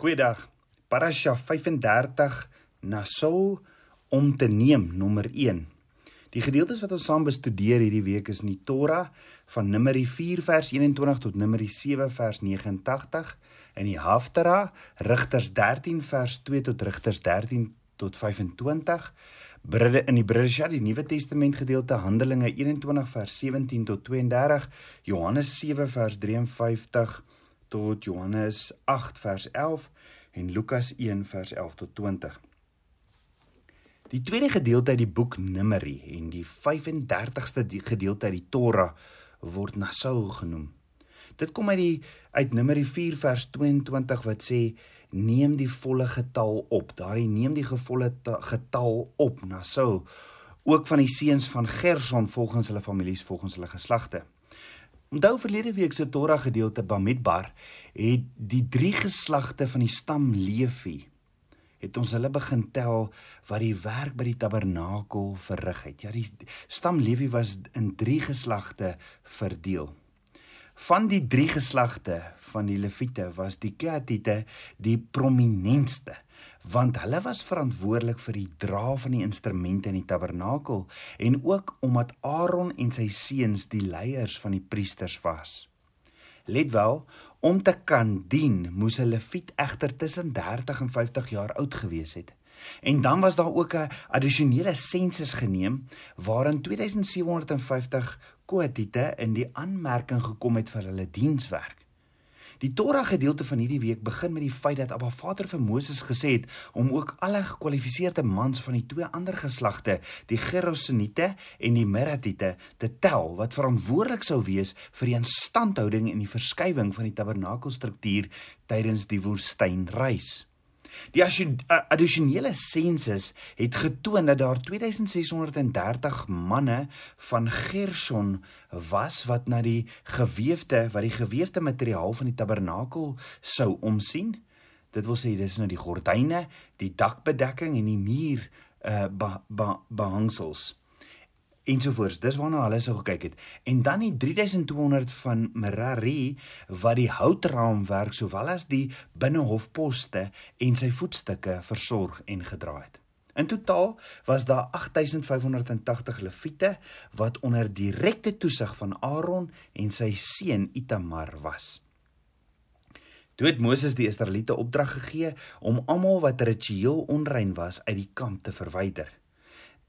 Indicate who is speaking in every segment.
Speaker 1: Goeiedag. Parasha 35 Nasou om te neem nommer 1. Die gedeeltes wat ons saam bestudeer hierdie week is in die Torah van Numeri 4 vers 21 tot Numeri 7 vers 89 en die Haftarah Rigters 13 vers 2 tot Rigters 13 tot 25. Bride in die Bridesha die Nuwe Testament gedeelte Handelinge 21 vers 17 tot 32, Johannes 7 vers 53 tot Johannes 8 vers 11 en Lukas 1 vers 11 tot 20. Die tweede gedeelte uit die boek Numeri en die 35ste gedeelte uit die Torah word Nasau genoem. Dit kom uit die uit Numeri 4 vers 22 wat sê neem die volle getal op. Daardie neem die volle getal op Nasau ook van die seuns van Gerson volgens hulle families volgens hulle geslagte. Onthou verlede week se Torah gedeelte Bamidbar het die drie geslagte van die stam Levi het ons hulle begin tel wat die werk by die tabernakel verrig het. Ja, die stam Levi was in drie geslagte verdeel. Van die drie geslagte van die Lewiete was die Kehatite die prominentste want hulle was verantwoordelik vir die dra van die instrumente in die tabernakel en ook omdat Aaron en sy seuns die leiers van die priesters was. Let wel, om te kan dien, moes 'n leviet egter tussen 30 en 50 jaar oud gewees het. En dan was daar ook 'n addisionele sensus geneem waarin 2750 koatite in die aanmerking gekom het vir hulle dienswerk. Die Torah gedeelte van hierdie week begin met die feit dat Abba Vader vir Moses gesê het om ook alle gekwalifiseerde mans van die twee ander geslagte, die Gerosoniete en die Meratite, te tel wat verantwoordelik sou wees vir die instandhouding en die verskywing van die tabernakelstruktuur tydens die woestynreis. Die addisionele sensus het getoon dat daar 2630 manne van Gerson was wat na die gewefte wat die gewefte materiaal van die tabernakel sou omsien. Dit wil sê dis nou die gordyne, die dakbedekking en die muur uh behangsels ensovoorts. Dis waarna hulle sou gekyk het. En dan die 3200 van Merari wat die houtraamwerk sowel as die binnehofposte en sy voetstukke versorg en gedra het. In totaal was daar 8580 leviete wat onder direkte toesig van Aaron en sy seun Itamar was. Toe het Moses die Israeliete opdrag gegee om almal wat ritueel onrein was uit die kamp te verwyder.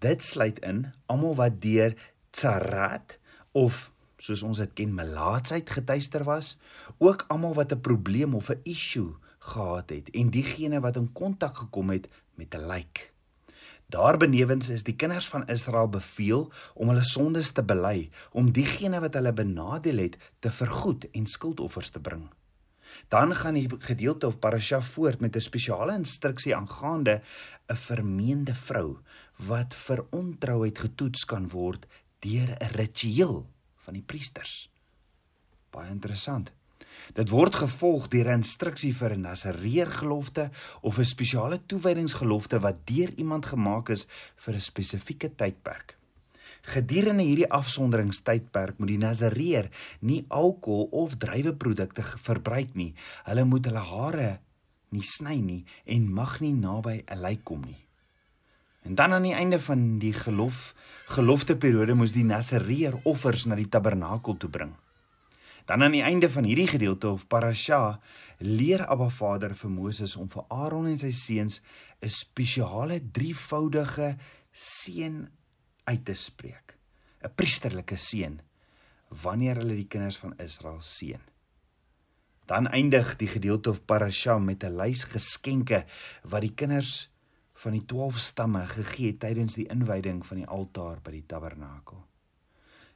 Speaker 1: Dit sluit in almal wat deur tsarat of soos ons dit ken melaatsheid getuister was, ook almal wat 'n probleem of 'n issue gehad het en diegene wat in kontak gekom het met 'n lijk. Daarbenewens is die kinders van Israel beveel om hulle sondes te bely, om diegene wat hulle benadeel het te vergoed en skuldoffers te bring. Dan gaan die gedeelte of parasha voort met 'n spesiale instruksie aangaande 'n vermeende vrou wat vir ontrouheid getoets kan word deur 'n ritueel van die priesters. Baie interessant. Dit word gevolg deur 'n instruksie vir 'n Nasareer gelofte of 'n spesiale toewydingsgelofte wat deur iemand gemaak is vir 'n spesifieke tydperk. Gedurende hierdie afsonderingstydperk moet die Nasareer nie alkohol of druiweprodukte verbruik nie. Hulle moet hulle hare nie sny nie en mag nie naby 'n lijk kom nie. En dan aan die einde van die geloof gelofteperiode moes die Nasareer offers na die tabernakel toe bring. Dan aan die einde van hierdie gedeelte of parasha leer Abba Vader vir Moses om vir Aaron en sy seuns 'n spesiale drievoudige seën uit te spreek. 'n Priesterlike seën wanneer hulle die kinders van Israel seën. Dan eindig die gedeelte of parasha met 'n lys geskenke wat die kinders van die 12 stamme gegee tydens die inwyding van die altaar by die tabernakel.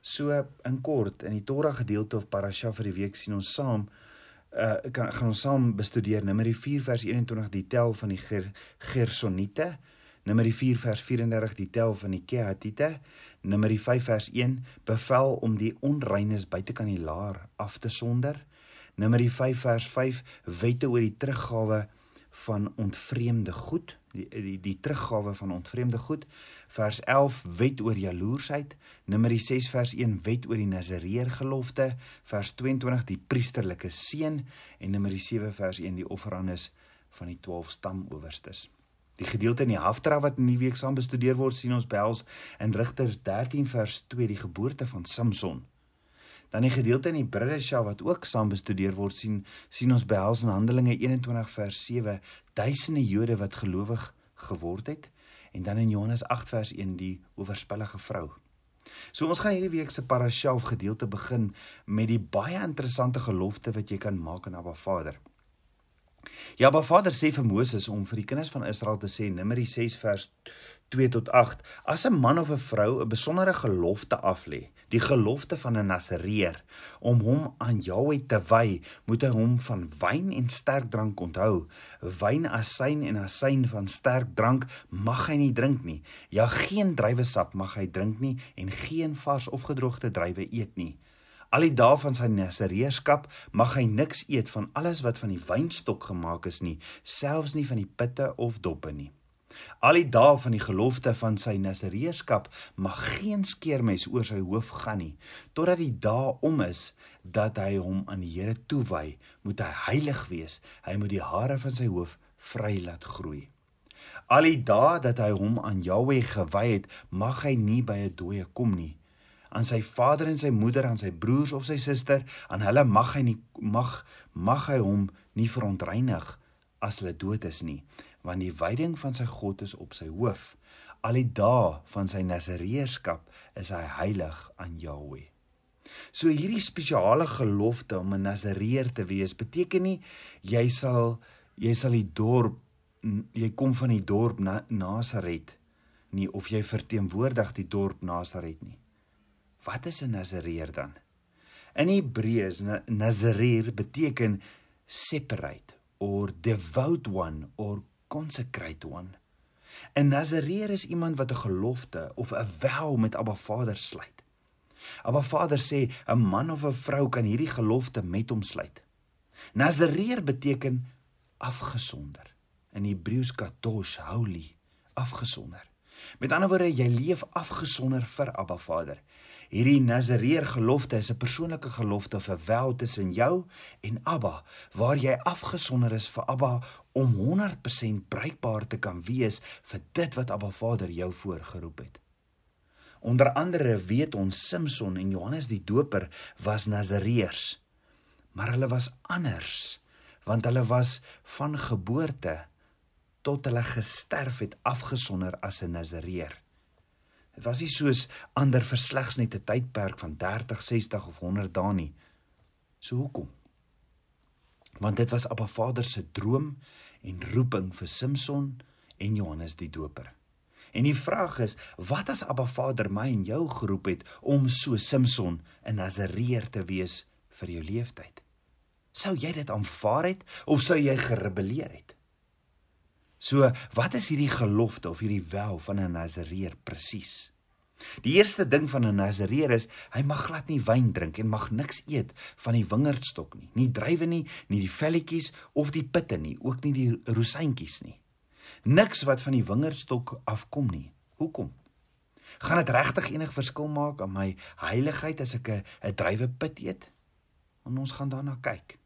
Speaker 1: So in kort in die Torah gedeelte of parasha vir die week sien ons saam uh kan gaan ons saam bestudeer Numeri 4 vers 21 die tel van die Ger, Gersoniete Numeri 4 vers 34 die tel van die Kehatite. Numeri 5 vers 1 bevel om die onreines buite kan die laar af te sonder. Numeri 5 vers 5 wette oor die teruggawe van ontvreemde goed, die die, die teruggawe van ontvreemde goed. Vers 11 wet oor jaloersheid. Numeri 6 vers 1 wet oor die Nasareer gelofte. Vers 22 die priesterlike seën en Numeri 7 vers 1 die offerandes van die 12 stamoowerstes. Die gedeelte in die Haftra wat in die week saam bestudeer word, sien ons behels in Rigters 13 vers 2 die geboorte van Samson. Dan die gedeelte in die Bridesha wat ook saam bestudeer word, sien sien ons behels in Handelinge 21 vers 7 duisende Jode wat gelowig geword het en dan in Johannes 8 vers 1 die oorspellige vrou. So ons gaan hierdie week se parasha of gedeelte begin met die baie interessante gelofte wat jy kan maak aan Abba Vader. Ja, Abba Vader sê vir Moses om vir die kinders van Israel te sê Numeri 6 vers 2 tot 8: As 'n man of 'n vrou 'n besondere gelofte aflê, die gelofte van 'n Nasareer, om hom aan Jahweh te wy, moet hy hom van wyn en sterk drank onthou. Wyn, asyn en asyn van sterk drank mag hy nie drink nie. Ja, geen druiwesap mag hy drink nie en geen vars of gedroogde druiwe eet nie. Al die dae van sy nasareerskap mag hy niks eet van alles wat van die wynstok gemaak is nie, selfs nie van die pitte of doppe nie. Al die dae van die gelofte van sy nasareerskap mag geen skeermes oor sy hoof gaan nie, totdat die dae om is dat hy hom aan die Here toewy, moet hy heilig wees. Hy moet die hare van sy hoof vry laat groei. Al die dae dat hy hom aan Jahweh gewy het, mag hy nie by 'n dooie kom nie aan sy vader en sy moeder, aan sy broers of sy suster, aan hulle mag hy nie mag mag hy hom nie verontreinig as hulle dood is nie, want die wyding van sy God is op sy hoof. Al die dae van sy nasareerskap is hy heilig aan Jahweh. So hierdie spesiale gelofte om 'n nasareer te wees beteken nie jy sal jy sal die dorp jy kom van die dorp na, Nasaret nie of jy verteenwoordig die dorp Nasaret nie. Wat is 'n Nazareer dan? In Hebreëus Nazareer beteken separate or devout one or consecrate one. 'n Nazareer is iemand wat 'n gelofte of 'n wel met Abba Vader sluit. Abba Vader sê 'n man of 'n vrou kan hierdie gelofte met hom sluit. Nazareer beteken afgesonder. In Hebreëus kadosh, holy, afgesonder. Met ander woorde, jy leef afgesonder vir Abba Vader. Hierdie Nazareer gelofte is 'n persoonlike gelofte of 'n wel tussen jou en Abba, waar jy afgesonder is vir Abba om 100% bruikbaar te kan wees vir dit wat Abba Vader jou voorgeroep het. Onder andere weet ons Samson en Johannes die Doper was Nazareërs, maar hulle was anders, want hulle was van geboorte tot hulle gesterf het afgesonder as 'n Nazareer. Dit was nie soos ander verslegs net 'n tydperk van 30, 60 of 100 dae nie. So hoekom? Want dit was Abba Vader se droom en roeping vir Samson en Johannes die Doper. En die vraag is, wat as Abba Vader my en jou geroep het om so Samson in Nasareer te wees vir jou lewenstyd? Sou jy dit aanvaar het of sou jy gerebelleer het? So, wat is hierdie gelofte of hierdie wel van 'n Nasareer presies? Die eerste ding van 'n Nasareer is hy mag glad nie wyn drink en mag niks eet van die wingerdstok nie, nie druiwe nie, nie die velletjies of die pitte nie, ook nie die rosientjies nie. Niks wat van die wingerdstok afkom nie. Hoekom? Gaan dit regtig enig verskil maak aan my heiligheid as ek 'n 'n druiwepit eet? En ons gaan daarna kyk.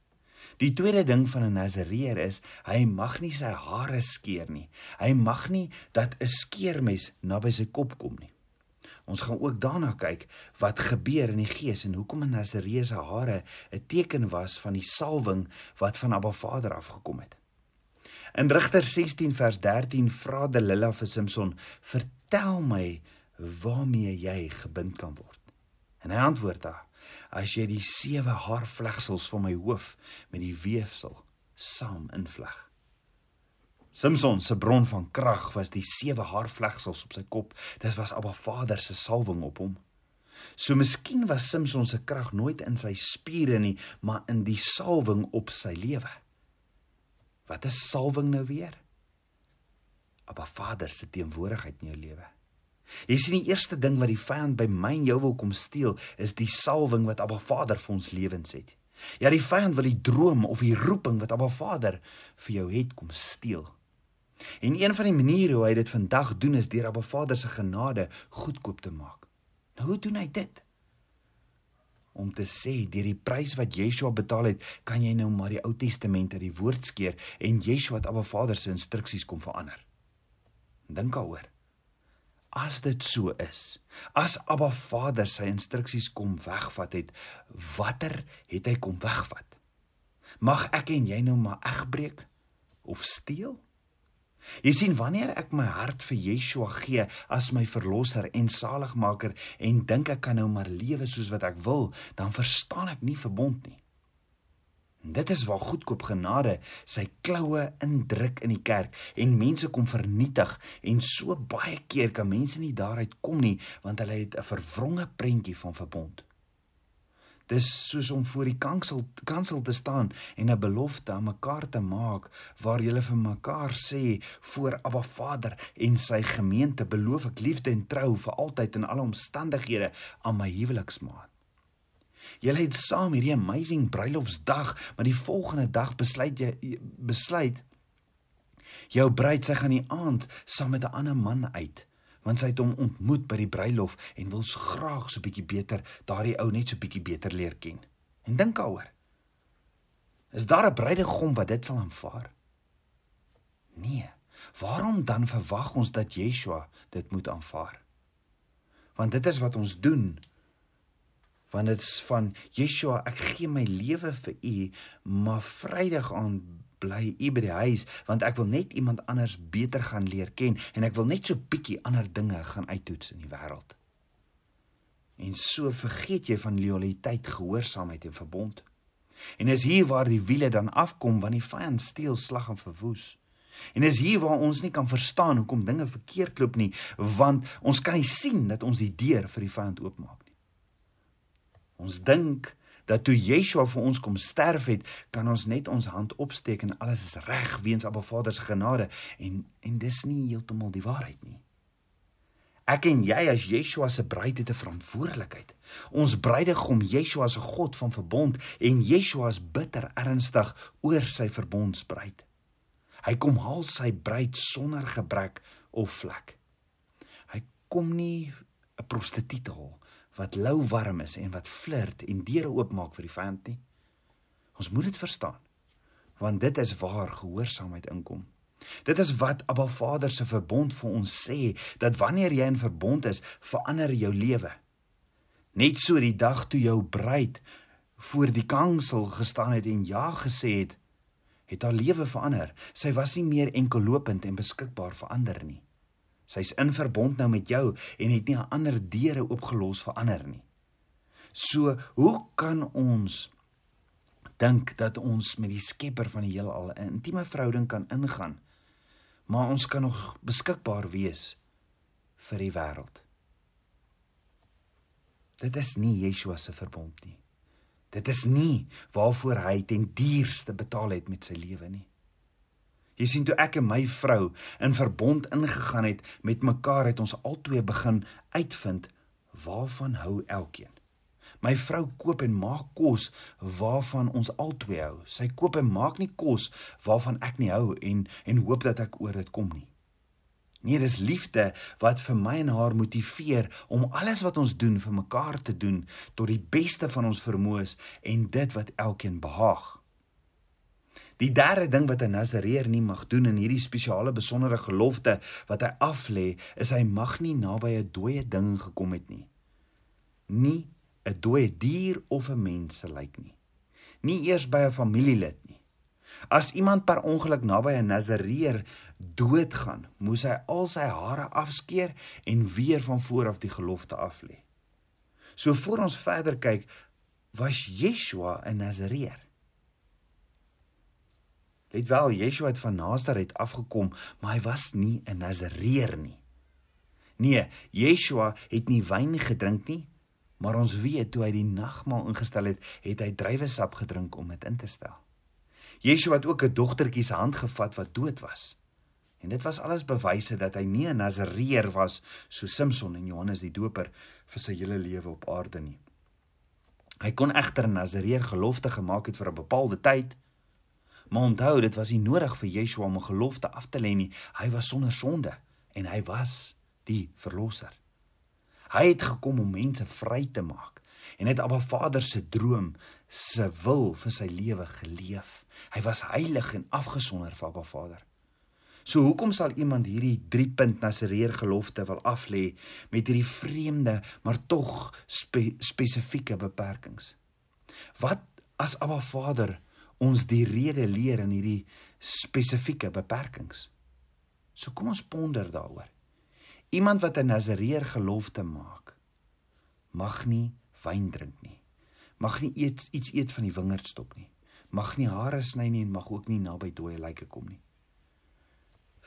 Speaker 1: Die tweede ding van 'n Nasareer is hy mag nie sy hare skeer nie. Hy mag nie dat 'n skeermes naby sy kop kom nie. Ons gaan ook daarna kyk wat gebeur in die gees en hoekom 'n Nasareer se hare 'n teken was van die salwing wat van Abba Vader afgekom het. In Rigter 16 vers 13 vra Delila vir Samson: "Vertel my waarmee jy gebind kan word." En hy antwoord haar: as jy die sewe haarvlegsels van my hoof met die weefsel saam invleg. Samson se bron van krag was die sewe haarvlegsels op sy kop. Dit was Abba Vader se salwing op hom. So miskien was Samson se krag nooit in sy spiere nie, maar in die salwing op sy lewe. Wat is salwing nou weer? Abba Vader se teenwoordigheid in jou lewe. Jy sien die eerste ding wat die vyand by my en jou wil kom steel, is die salwing wat Abba Vader vir ons lewens het. Ja, die vyand wil die droom of die roeping wat Abba Vader vir jou het kom steel. En een van die maniere hoe hy dit vandag doen is deur Abba Vader se genade goedkoop te maak. Nou hoe doen hy dit? om te sê deur die prys wat Yeshua betaal het, kan jy nou maar die Ou Testament uit die woord skeer en Yeshua het Abba Vader se instruksies kom verander. Dink daaroor. As dit so is, as Abba Vader sy instruksies kom wegvat het, watter het hy kom wegvat? Mag ek en jy nou maar egbreek of steel? Jy sien wanneer ek my hart vir Yeshua gee as my verlosser en saligmaker en dink ek kan nou maar lewe soos wat ek wil, dan verstaan ek nie verbond nie. Dit is waar goedkoop genade sy kloue indruk in die kerk en mense kom vernietig en so baie keer kan mense nie daaruit kom nie want hulle het 'n verwronge prentjie van verbond. Dis soos om voor die kansel kansel te staan en 'n belofte aan mekaar te maak waar jy vir mekaar sê voor Abba Vader en sy gemeente beloof ek liefde en trou vir altyd in alle omstandighede aan my huweliksmaat. Julle het saam hierdie amazing bruilofsdag, maar die volgende dag besluit jy besluit jou bruid sy gaan die aand saam met 'n ander man uit want sy het hom ontmoet by die bruilof en wil graag so bietjie beter daardie ou net so bietjie beter leer ken. En dink daaroor. Is daar 'n bruidegom wat dit sal aanvaar? Nee. Waarom dan verwag ons dat Yeshua dit moet aanvaar? Want dit is wat ons doen. Want dit's van Yeshua, ek gee my lewe vir U, maar Vrydag aan bly u by die huis want ek wil net iemand anders beter gaan leer ken en ek wil net so bietjie ander dinge gaan uittoets in die wêreld. En so vergeet jy van loyaliteit, gehoorsaamheid en verbond. En is hier waar die wiele dan afkom want die vyand steel slag en verwoes. En is hier waar ons nie kan verstaan hoekom dinge verkeerd loop nie want ons kan nie sien dat ons die deur vir die vyand oopmaak nie. Ons dink dat toe Yeshua vir ons kom sterf het, kan ons net ons hand opsteek en alles is reg weens Abba Vader se genade en en dis nie heeltemal die waarheid nie. Ek en jy as Yeshua se bruid het 'n verantwoordelikheid. Ons bruidegom Yeshua 'n God van verbond en Yeshua is bitter ernstig oor sy verbondsbruid. Hy kom haal sy bruid sonder gebrek of vlek. Hy kom nie 'n prostituut haal wat lou warm is en wat flirt en deure oopmaak vir die vyand nie. Ons moet dit verstaan. Want dit is waar gehoorsaamheid inkom. Dit is wat Abba Vader se verbond vir ons sê dat wanneer jy in verbond is, verander jou lewe. Net so die dag toe jou bruid voor die kansel gestaan het en ja gesê het, het haar lewe verander. Sy was nie meer enkel lopend en beskikbaar vir ander nie. Sy's in verbond nou met jou en het nie 'n ander deure oopgelos vir ander nie. So, hoe kan ons dink dat ons met die Skepper van die heelal 'n intieme verhouding kan ingaan, maar ons kan nog beskikbaar wees vir die wêreld? Dit is nie Yeshua se verbond nie. Dit is nie waarvoor hy ten duurste betaal het met sy lewe nie. Jy sien toe ek en my vrou in verbond ingegaan het met mekaar het ons albei begin uitvind waarvan hou elkeen. My vrou koop en maak kos waarvan ons albei hou. Sy koop en maak nie kos waarvan ek nie hou en en hoop dat ek oor dit kom nie. Nee, dis liefde wat vir my en haar motiveer om alles wat ons doen vir mekaar te doen tot die beste van ons vermoëns en dit wat elkeen behaag. Die derde ding wat 'n Nasareer nie mag doen in hierdie spesiale besondere gelofte wat hy aflê, is hy mag nie naby 'n dooie ding gekom het nie. Nie 'n dooie dier of 'n mens se lijk nie. Nie eers by 'n familielid nie. As iemand per ongeluk naby 'n Nasareer doodgaan, moes hy al sy hare afskeer en weer van voor af die gelofte aflê. So voor ons verder kyk, was Yeshua 'n Nasareer. Let wel, Yeshua het van Nasaret afgekom, maar hy was nie 'n Nasareer nie. Nee, Yeshua het nie wyn gedrink nie, maar ons weet toe hy die nagmaal ingestel het, het hy druiwesap gedrink om dit in te stel. Yeshua het ook 'n dogtertjie se hand gevat wat dood was. En dit was alles bewyse dat hy nie 'n Nasareer was so Samson en Johannes die Doper vir sy hele lewe op aarde nie. Hy kon egter 'n Nasareer gelofte gemaak het vir 'n bepaalde tyd Maar onthou, dit was nie nodig vir Yeshua om 'n gelofte af te lê nie. Hy was sonder sonde en hy was die verlosser. Hy het gekom om mense vry te maak. en het Abba Vader se droom, se wil vir sy lewe geleef. Hy was heilig en afgesonder vir Abba Vader. So hoekom sal iemand hierdie 3 punt Nasareer gelofte wil aflê met hierdie vreemde maar tog spe, spesifieke beperkings? Wat as Abba Vader ons die rede leer in hierdie spesifieke beperkings? So kom ons ponder daaroor. Iemand wat 'n Nasareer gelofte maak, mag nie wyn drink nie. Mag nie eet, iets eet van die wingerdstok nie. Mag nie hare sny nie en mag ook nie naby dooie lyke kom nie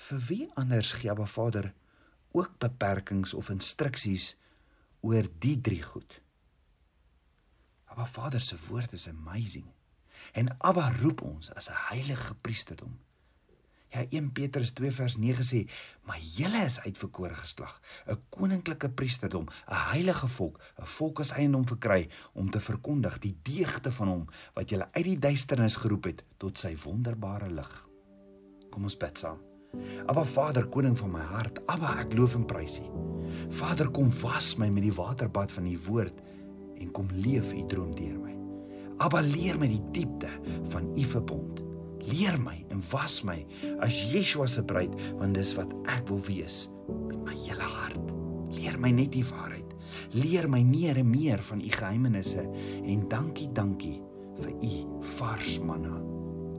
Speaker 1: vir wie anders gee Abba Vader ook beperkings of instruksies oor die drie goed? Abba Vader se woord is amazing. En Abba roep ons as 'n heilige priesterdom. Ja 1 Petrus 2 vers 9 sê, "Maar julle is uitverkore geslag, 'n koninklike priesterdom, 'n heilige volk, 'n volk as eiendom verkry om te verkondig die deugde van hom wat julle uit die duisternis geroep het tot sy wonderbare lig." Kom ons bid saam. Abba Vader, koning van my hart, Abba, ek loof en prys U. Vader, kom was my met die waterbad van U woord en kom leef U droom deur my. Abba, leer my die diepte van U verbond. Leer my en was my as Yeshua se bruid, want dis wat ek wil wees met my hele hart. Leer my net die waarheid. Leer my meer en meer van U geheimenisse en dankie, dankie vir U vars manna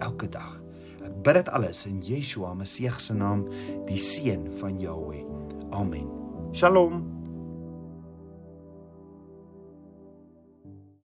Speaker 1: elke dag. Ek bid dit alles in Yeshua Messie se naam, die seun van Jahweh. Amen. Shalom.